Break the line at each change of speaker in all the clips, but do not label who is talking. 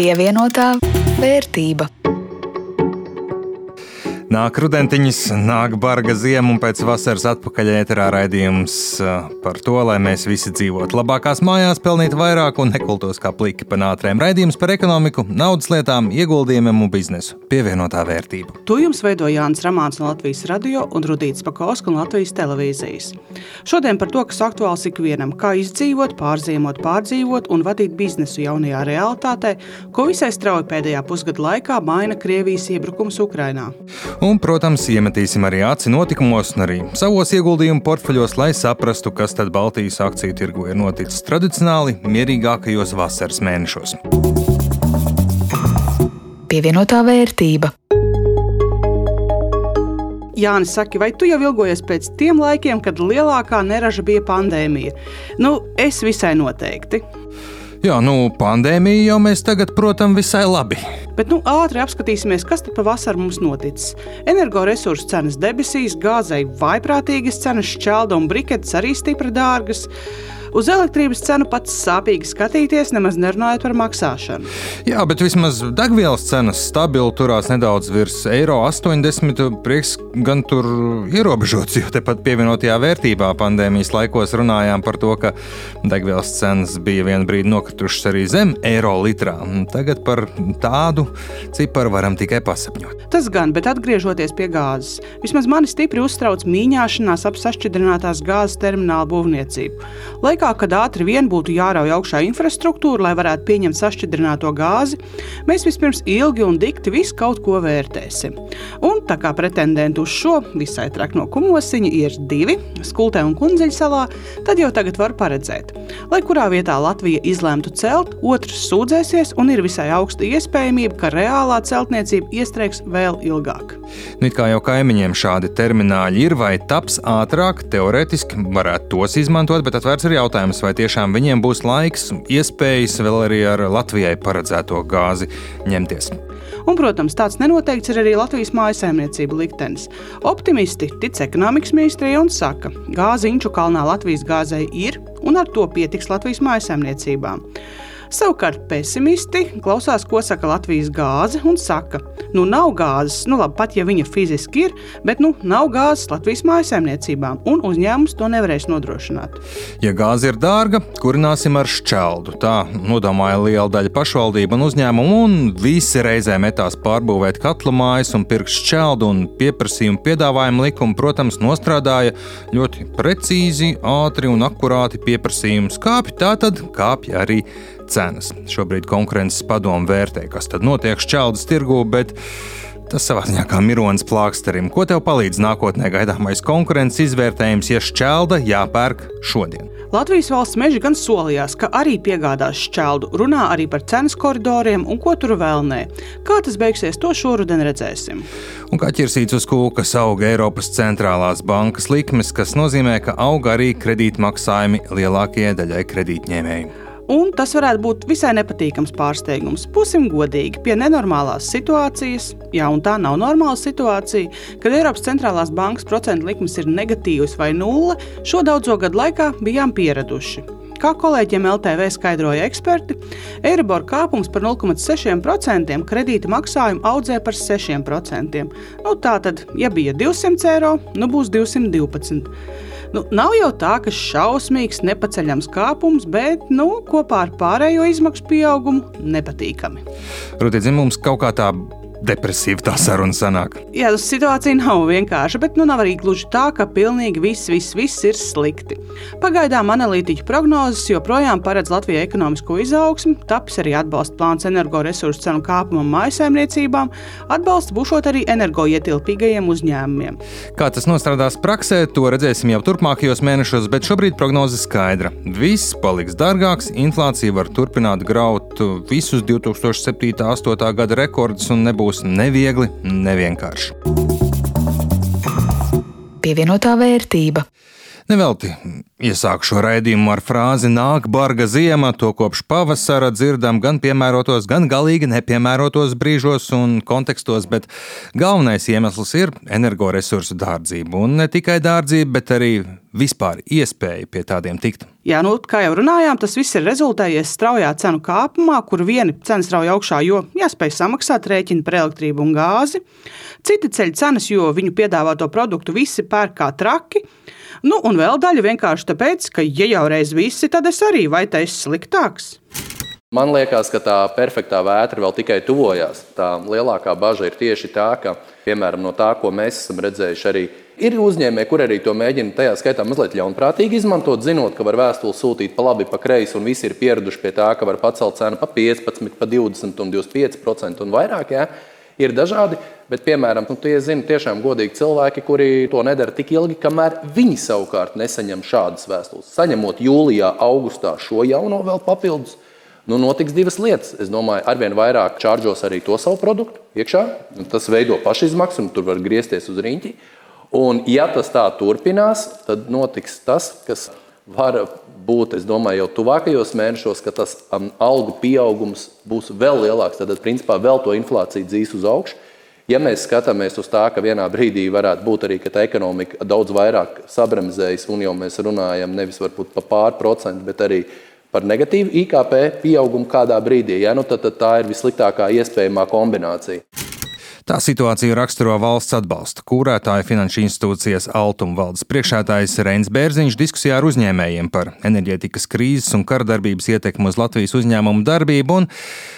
Pievienotā vērtība.
Nāk rudentiņas, nāk barga ziema, un pēc vasaras atpakaļ ēterā raidījums par to, lai mēs visi dzīvotu labākās mājās, pelnītu vairāk un nekultos kā pliki pa nātrēm. Raidījums par ekonomiku, naudas lietām, ieguldījumiem un biznesu. Pievienotā vērtība.
To jums veido Jānis Ramāns no Latvijas radio un Rudīts Pakausks no Latvijas televīzijas. Šodien par to, kas aktuāls ikvienam, kā izdzīvot, pārzīmot, pārdzīvot un vadīt biznesu jaunajā realitātē, ko visai strauji pēdējā pusgada laikā maina Krievijas iebrukums Ukrainā.
Un, protams, iemetīsim arī aci notikumos un arī savos ieguldījumu portfeļos, lai saprastu, kas tad Baltijas akciju tirgu ir noticis tradicionāli mierīgākajos vasaras mēnešos.
Pievienotā vērtība.
Jānis, saki, vai tu jau ilgojies pēc tiem laikiem, kad lielākā neraža bija pandēmija? Nu, es visai noteikti.
Jā, nu, pandēmija jau mēs tagad, protams, visai labi.
Bet nu, ātri apskatīsimies, kas tad pavasarī mums noticis. Energoresursu cenas debesīs, gāzei vaiprātīgas cenas, šķelda un briketes arī stipri dārgas. Uz elektrības cenu pats sāpīgi skatīties, nemaz nerunājot par maksāšanu.
Jā, bet vismaz degvielas cenas stabili turās nedaudz virs eiro 80. Prieks gan tur ierobežots, jo tepat pievienotajā vērtībā pandēmijas laikos runājām par to, ka degvielas cenas bija vienu brīdi nokritušas arī zem eiro litrā. Tagad par tādu ciparu varam tikai pasapņot.
Tas gan, bet atgriežoties pie gāzes, vismaz mani stipri uztrauc mīņāšanās ap sašķidrinātās gāzes terminālu būvniecību. Lai laikā, kad ātri vien būtu jārauj augšā infrastruktūra, lai varētu pieņemt sašķidrināto gāzi, mēs vispirms ilgi un dikti visu kaut ko vērtēsim. Un tā kā pretendenti uz šo visai trakno kumosiņu ir divi - Skultē un Kundziļa salā, tad jau tagad var paredzēt. Lai kurā vietā Latvija izlemtu celt, otrs sūdzēsies un ir visai augsta iespējamība, ka reālā celtniecība iestrēgs vēl ilgāk.
Nu, kā jau kaimiņiem šādi termināļi ir vai taps ātrāk, teorētiski varētu tos izmantot, bet atvērts ir jautājums, vai tiešām viņiem būs laiks, iespējas vēl arī ar Latvijai paredzēto gāzi ņemties.
Un, protams, tāds nenoteikts ir arī Latvijas mājsaimniecību liktenis. Optimisti tic ekonomikas ministrijai un saka, ka gāzi Inču kalnā Latvijas gāzei ir un ar to pietiks Latvijas mājsaimniecībām. Savukārt pesimisti klausās, ko saka Latvijas gāze un saka, nu nav gāzes, nu labi, pat ja viņa fiziski ir, bet nu nav gāzes Latvijas mājsaimniecībām un uzņēmums to nevarēs nodrošināt.
Ja gāze ir dārga, kurināsim ar šķeldu. Tā nodomāja liela daļa pašvaldību un uzņēmumu, un visi reizē metās pārbūvēt katlu mājas un pirkt šķeldu un pieprasījumu piedāvājumu likumu, protams, nostrādāja ļoti precīzi, ātri un akurāti pieprasījumu skāpj, tā tad kāpj arī cenas. Šobrīd konkurences padomu vērtē, kas tad notiek šķeldas tirgū, bet tas savā ziņā kā mironis plāksterim. Ko tev palīdz nākotnē gaidāmais konkurences izvērtējums, ja šķelda jāpērk šodien?
Latvijas valsts meži gan solījās, ka arī piegādās šķeldu, runā arī par cenas koridoriem un ko tur vēl nē. Kā tas beigsies, to šoruden redzēsim.
Un kā ķirsīts uz kūkas auga Eiropas centrālās bankas likmes, kas nozīmē, ka auga arī kredītmaksājumi lielākajai daļai kredītņēmēju.
Un tas varētu būt visai nepatīkams pārsteigums. Būsim godīgi, pie nenormālās situācijas, un tā nav normāla situācija, kad Eiropas centrālās bankas procentu likmes ir negatīvas vai nulle, šo daudzo gadu laikā bijām pieraduši. Kā kolēģiem LTV skaidroja eksperti, Eiribor kāpums par 0,6% kredīta maksājumu audzē par 6%. Nu, tā tad, ja bija 200 eiro, nu būs 212. Nu, nav jau tā, ka šausmīgs, nepaceļams kāpums, bet nu, kopā ar pārējo izmaksu pieaugumu nepatīkami.
Rudīt, mums kaut kā tā depresīva tā saruna sanāk.
Jā, tas situācija nav vienkārša, bet nu nav arī gluži tā, ka pilnīgi viss, viss, viss ir slikti. Pagaidām analītiķu prognozes joprojām paredz Latvijai ekonomisko izaugsmu, tapis arī atbalsta plāns energoresursu cenu kāpumam mājsaimniecībām, atbalsts būšot arī energoietilpīgajiem uzņēmumiem.
Kā tas nostrādās praksē, to redzēsim jau turpmākajos mēnešos, bet šobrīd prognoze skaidra. Viss paliks dārgāks, inflācija var turpināt graut visus 2007. un 2008. gada rekordus un nebūs būs neviegli, nevienkārši.
Pievienotā vērtība.
Nevelti Iesāku šo raidījumu ar frāzi nāk barga ziema, to kopš pavasara dzirdam gan piemērotos, gan galīgi nepiemērotos brīžos un kontekstos, bet galvenais iemesls ir energoresursu dārdzība. Un ne tikai dārdzība, bet arī vispār iespēja pie tādiem tikt.
Jā, nu, kā jau runājām, tas viss ir rezultējies straujā cenu kāpumā, kur viena cena strauji augšā, jo jāspēj samaksāt rēķinu par elektrību un gāzi. Citi ceļ cenas, jo viņu piedāvāto produktu visi pērk kā traki. Nu, un vēl daļa vienkārši tāpēc, ka, ja jau reiz visi, tad es arī vai te esmu sliktāks.
Man liekas, ka tā perfektā vētra vēl tikai tuvojās. Tā lielākā bažas ir tieši tā, ka, piemēram, no tā, ko mēs esam redzējuši, arī ir uzņēmēji, kur arī to mēģina tajā skaitā mazliet ļaunprātīgi izmantot, zinot, ka var vēstuli sūtīt pa labi, pa kreisi, un visi ir pieraduši pie tā, ka var pacelt cenu pa 15, pa 20 un 25% un vairāk. Jā ir dažādi. Bet, piemēram, nu, tie zina tiešām godīgi cilvēki, kuri to nedara tik ilgi, kamēr viņi savukārt nesaņem šādas vēstules. Saņemot jūlijā, augustā šo jauno vēl papildus, nu, notiks divas lietas. Es domāju, arvien vairāk čāržos arī to savu produktu iekšā. Tas veido pašizmaksu, un tur var griezties uz riņķi. Un, ja tas tā turpinās, tad notiks tas, kas var būt, es domāju, jau tuvākajos mēnešos, ka tas um, algu pieaugums būs vēl lielāks. Tad, principā, vēl to inflāciju dzīs uz augšu. Ja mēs skatāmies uz tā, ka vienā brīdī varētu būt arī, ka tā ekonomika daudz vairāk sabremzējas, un jau mēs runājam nevis varbūt par pār procentu, bet arī par negatīvu IKP pieaugumu kādā brīdī, ja, nu, tad, tad tā ir vissliktākā iespējamā kombinācija.
Tā situāciju raksturo valsts atbalsta kūrētāja finanšu institūcijas Altuma valdes priekšētājs Reins Bērziņš diskusijā ar uzņēmējiem par enerģētikas krīzes un karadarbības ietekmi uz Latvijas uzņēmumu darbību,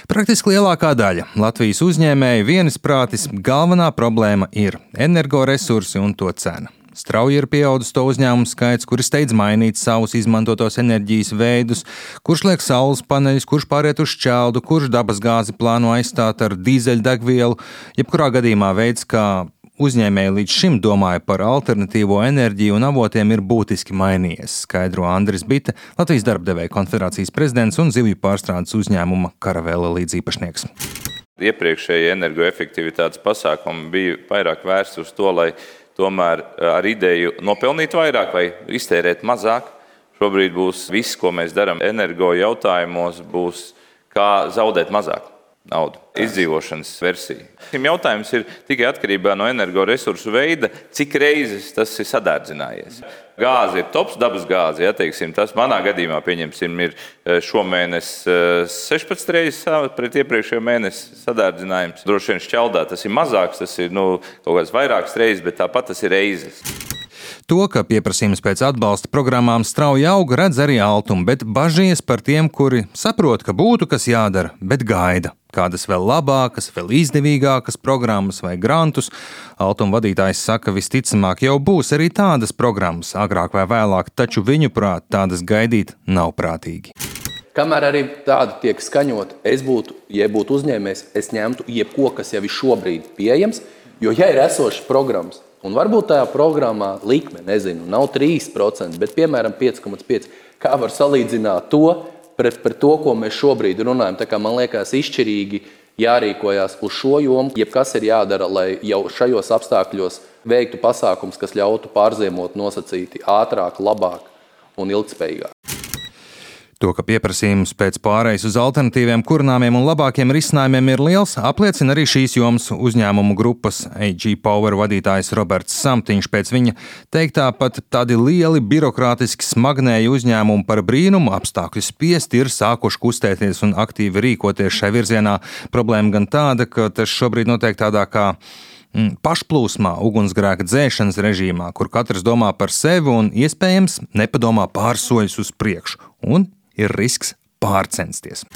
praktiski lielākā daļa Latvijas uzņēmēju vienisprātis galvenā problēma ir energoresursi un to cena. Strauji ir pieaudzis to uzņēmumu skaits, kuri steidz mainīt savus izmantotos enerģijas veidus, kurš liek saules paneļus, kurš pāriet uz šķeldu, kurš dabas gāzi plāno aizstāt ar dīzeļdegvielu. Jebkurā gadījumā veids, kā uzņēmēji līdz šim domāja par alternatīvo enerģiju un avotiem, ir būtiski mainījies, skaidro Andris Bita, Latvijas darbdevēja konfederācijas prezidents un zivju pārstrādes uzņēmuma Karavēla līdziepašnieks.
Iepriekšējie energoefektivitātes pasākumi bija vairāk vērsti uz to, lai tomēr eh, ar ideju nopelnīt vairāk vai iztērēt mazāk. Šobrīd būs viss, ko mēs darām energo jautājumos, būs kā zaudēt mazāk naudu. Izdzīvošanas versija. Šim jautājums ir tikai atkarībā no energoresursu veida, cik reizes tas ir sadārdzinājies. Gāze ir tops dabas gāze. Ja, teiksim, tas manā gadījumā ir eh, šomēnes 16 eh, reizes pret iepriekšējo mēnesi sadārdzinājums. Droši vien šķeldā tas ir mazāks, tas ir nu, kaut kāds vairākas reizes, bet tāpat tas ir reizes.
To, ka pieprasījums pēc atbalsta programmām strauji aug, redz arī Altuma, bet bažījies par tiem, kuri saprot, ka būtu kas jādara, bet gaida. Kādas vēl labākas, vēl izdevīgākas programmas vai grantus. Altuma vadītājs saka, visticamāk jau būs arī tādas programmas, agrāk vai vēlāk, taču viņu prāt tādas gaidīt nav prātīgi.
Kamēr arī tāda tiek skaņota, es būtu, ja būtu uzņēmējs, es ņemtu jebko, kas jau ir šobrīd pieejams, jo ja ir esošas programmas, Un varbūt tajā programmā likme, nezinu, nav 3%, bet piemēram 5,5%. Kā var salīdzināt to pret, pret to, ko mēs šobrīd runājam? Tā kā man liekas, izšķirīgi jārīkojas uz šo jomu, jebkas ir jādara, lai jau šajos apstākļos veiktu pasākums, kas ļautu pārziemot nosacīti ātrāk, labāk un ilgspējīgāk.
To, ka pieprasījums pēc pārejas uz alternatīviem kurināmiem un labākiem risinājumiem ir liels, apliecina arī šīs jomas uzņēmumu grupas AG Power vadītājs Roberts Samtiņš. Pēc viņa teiktā pat tādi lieli birokrātiski smagnēji uzņēmumi par brīnumu apstākļu spiest ir sākuši kustēties un aktīvi rīkoties šai virzienā. Problēma gan tāda, ka tas šobrīd notiek tādā kā mm, pašplūsmā, ugunsgrēka dzēšanas režīmā, kur katrs domā par sevi un iespējams nepadomā pārsoļus uz priekšu. Un ir risks pārcensties.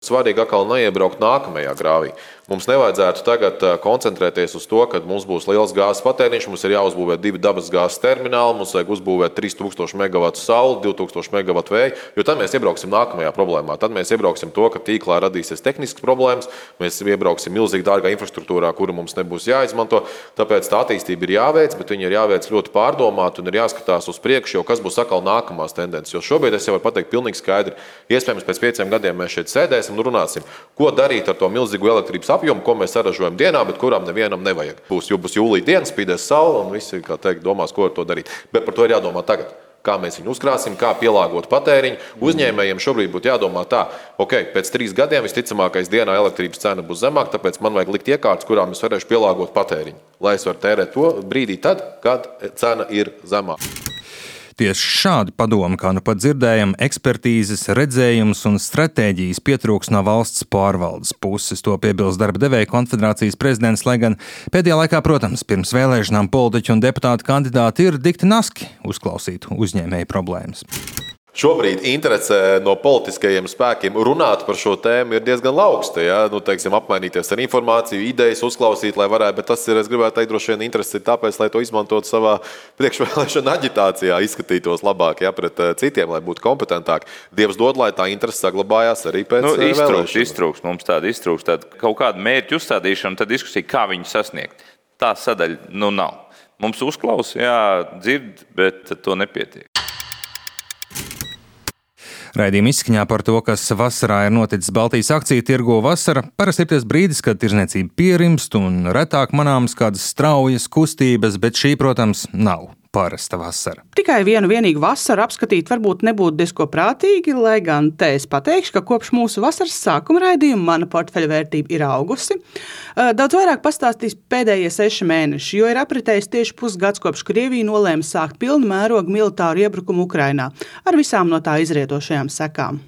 Svarīgi atkal neiebraukt nākamajā grāvī. Mums nevajadzētu tagad koncentrēties uz to, ka mums būs liels gāzes patēriņš, mums ir jāuzbūvē divi dabas gāzes termināli, mums vajag uzbūvēt 3000 MW sauli, 2000 MW vēja, jo tad mēs iebrauksim nākamajā problēmā. Tad mēs iebrauksim to, ka tīklā radīsies tehniskas problēmas, mēs iebrauksim milzīgi dārgā infrastruktūrā, kuru mums nebūs jāizmanto. Tāpēc tā attīstība ir jāveic, bet viņa ir jāveic ļoti pārdomāti un ir jāskatās uz priekšu, jo kas būs atkal nākamās tendences. Jo šobrīd es jau varu pateikt pilnīgi skaidri, iespējams pēc pieciem gadiem mēs šeit sēdēsim un runāsim, ko darīt ar to milzīgo elektrības apjomu apjomu, ko mēs saražojam dienā, bet kuram nevienam nevajag. Būs, būs jūlija diena, spīdēs saule, un visi teikt, domās, ko ar to darīt. Bet par to ir jādomā tagad. kā mēs viņu uzkrāsim, kā pielāgot patēriņu. Uzņēmējiem šobrīd būtu jādomā tā, ok, pēc trīs gadiem visticamākais dienā elektrības cena būs zemāka, tāpēc man vajag likt iekārtas, kurām es varēšu pielāgot patēriņu, lai es varu tērēt to brīdī, tad, kad cena ir zemāka.
Tieši šādi padomi, kā nu pat dzirdējam, ekspertīzes, redzējums un stratēģijas pietrūks no valsts pārvaldes puses. To piebilst darba devēja konfederācijas prezidents, lai gan pēdējā laikā, protams, pirms vēlēšanām politiķi un deputāti kandidāti ir dikti naski uzklausīt uzņēmēju problēmas.
Šobrīd interese no politiskajiem spēkiem runāt par šo tēmu ir diezgan augsta. Ja? Nu, teiksim, apmainīties ar informāciju, idejas, uzklausīt, lai varētu, bet tas ir, es gribētu teikt, droši vien interesi tāpēc, lai to izmantotu savā priekšvēlēšana aģitācijā, izskatītos labāk ja, pret eh, citiem, lai būtu kompetentāki. Dievs dod, lai tā interese saglabājās arī pēc
nu,
eh,
iztrūks, iztrūks, mums tāda iztrūks, tāda kaut kāda mērķa uzstādīšana, tad diskusija, kā viņu sasniegt. Tā sadaļa nu nav. Mums uzklausa, jā, dzird, bet to nepietiek.
Raidījuma izskaņā par to, kas vasarā ir noticis Baltijas akciju tirgo vasara, parasti ir tas brīdis, kad tirzniecība pierimst un retāk manāmas kādas straujas kustības, bet šī, protams, nav parasta vasara.
Tikai vienu vienīgu vasaru apskatīt varbūt nebūtu diezko prātīgi, lai gan te es pateikšu, ka kopš mūsu vasaras sākuma raidījuma mana portfeļa vērtība ir augusi. Daudz vairāk pastāstīs pēdējie seši mēneši, jo ir apritējis tieši pusgads kopš Krievija nolēma sākt pilnu mērogu militāru iebrukumu Ukrainā ar visām no tā izrietošajām sekām.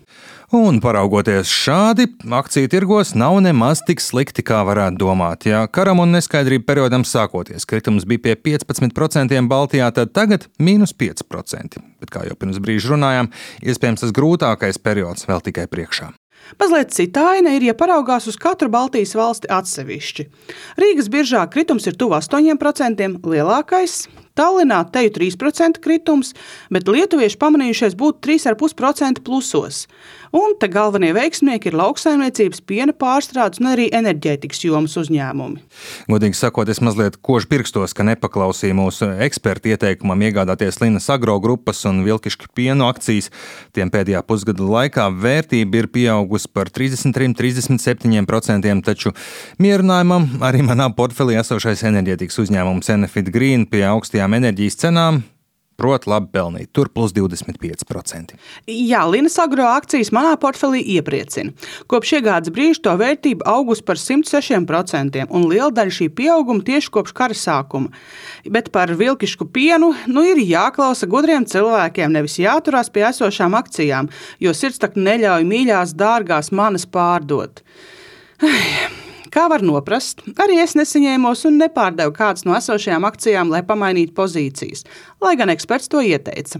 Un paraugoties šādi, akciju tirgos nav nemaz tik slikti, kā varētu domāt. Ja karam un neskaidrību periodam sākoties kritums bija pie 15% Baltijā, tad tagad - mīnus 5%. Bet, kā jau pirms brīža runājām, iespējams tas grūtākais periods vēl tikai priekšā.
Mazliet cita aina ir, ja paraugās uz katru Baltijas valsti atsevišķi. Rīgas biržā kritums ir tuvu 8%, lielākais Tallinā teju 3% kritums, bet lietuvieši pamanījušies būt 3,5% plusos. Un te galvenie veiksmieki ir lauksaimniecības, piena pārstrādes un arī enerģētikas jomas uzņēmumi.
Godīgi sakot, es mazliet košu pirkstos, ka nepaklausīju mūsu ekspertu ieteikumam iegādāties Linas agro grupas un vilkišķu pienu akcijas. Tiem pēdējā pusgada laikā vērtība ir pieaugusi par 33-37%, taču mierinājumam arī manā portfelī esošais enerģētikas uzņēmums Enefit Green pie augstajām enerģijas cenām prot labi pelnīt. Tur plus 25%.
Jā, Linas agro akcijas manā portfelī iepriecina. Kopš iegādes brīža to vērtība augusi par 106%, un liela daļa šī pieauguma tieši kopš kara sākuma. Bet par vilkišku pienu nu, ir jāklausa gudriem cilvēkiem, nevis jāturās pie esošām akcijām, jo sirds tak neļauj mīļās, dārgās manas pārdot. Ai. Kā var noprast, arī es nesaņēmos un nepārdevu kādas no esošajām akcijām, lai pamainītu pozīcijas, lai gan eksperts to ieteica.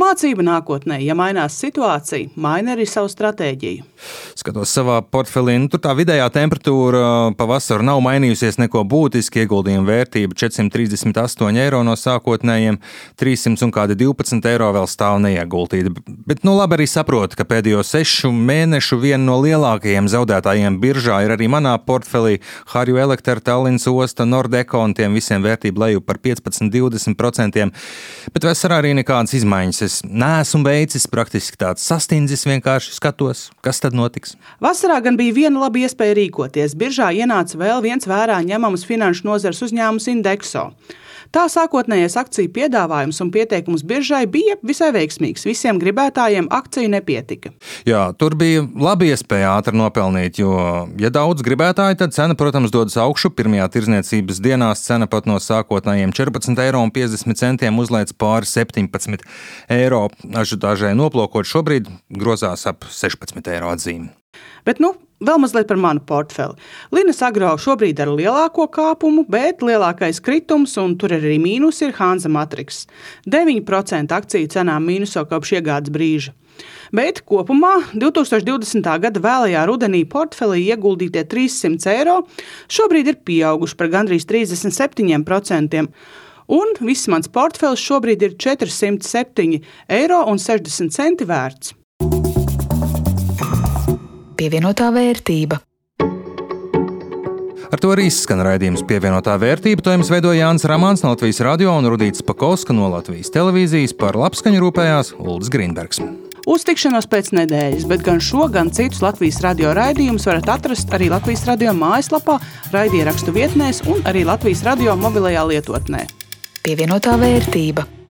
Mācība nākotnē, ja mainās situācija, maina arī savu stratēģiju.
Skatos savā portfelī, nu, tur tā vidējā temperatūra pavasarī nav mainījusies neko būtiski. Ieguldījuma vērtība 438 eiro no sākotnējiem, 300 un kādi 12 eiro vēl stāv neieguldīti. Bet, nu, labi arī saprotu, ka pēdējo sešu mēnešu viena no lielākajiem zaudētājiem biržā ir arī manā portfelī portfelī Harju Elektra, Tallinas osta, Nordeko un tiem visiem vērtību leju par 15-20%. Bet vasarā arī nekādas izmaiņas es neesmu veicis, praktiski tāds sastindzis, vienkārši skatos, kas tad notiks.
Vasarā gan bija viena laba iespēja rīkoties. Biržā ienāca vēl viens vērā ņemams finanšu nozares uzņēmums Indexo. Tā sākotnējais akciju piedāvājums un pieteikums biržai bija visai veiksmīgs. Visiem gribētājiem akciju nepietika.
Jā, tur bija labi iespēja ātri nopelnīt, jo, ja daudz gribētāju, tad cena, protams, dodas augšu. Pirmajā tirzniecības dienās cena pat no sākotnējiem 14,50 eiro uzlēc pāri 17 eiro. Ažutāžai noplokot šobrīd grozās ap 16 eiro atzīmi.
Bet, nu, Vēl mazliet par manu portfeli. Linas agro šobrīd ar lielāko kāpumu, bet lielākais kritums, un tur arī mīnus, ir Hanza Matrix. 9% akciju cenām mīnuso kopš iegādes brīža. Bet kopumā 2020. gada vēlajā rudenī portfelī ieguldītie 300 eiro šobrīd ir pieauguši par gandrīz 37%. Un viss mans portfels šobrīd ir 407,60 eiro vērts
pievienotā vērtība.
Ar to arī izskan raidījums pievienotā vērtība. To jums veidoja Jānis Rāmāns no Latvijas radio un Rudīts Pakauska no Latvijas televīzijas par labskaņu rūpējās Ulris Grīnbergs.
Uz tikšanos pēc nedēļas, bet gan šo, gan citus Latvijas radio raidījumus varat atrast arī Latvijas radio mājaslapā, raidierakstu vietnēs un arī Latvijas radio mobilajā lietotnē.
Pievienotā vērtība.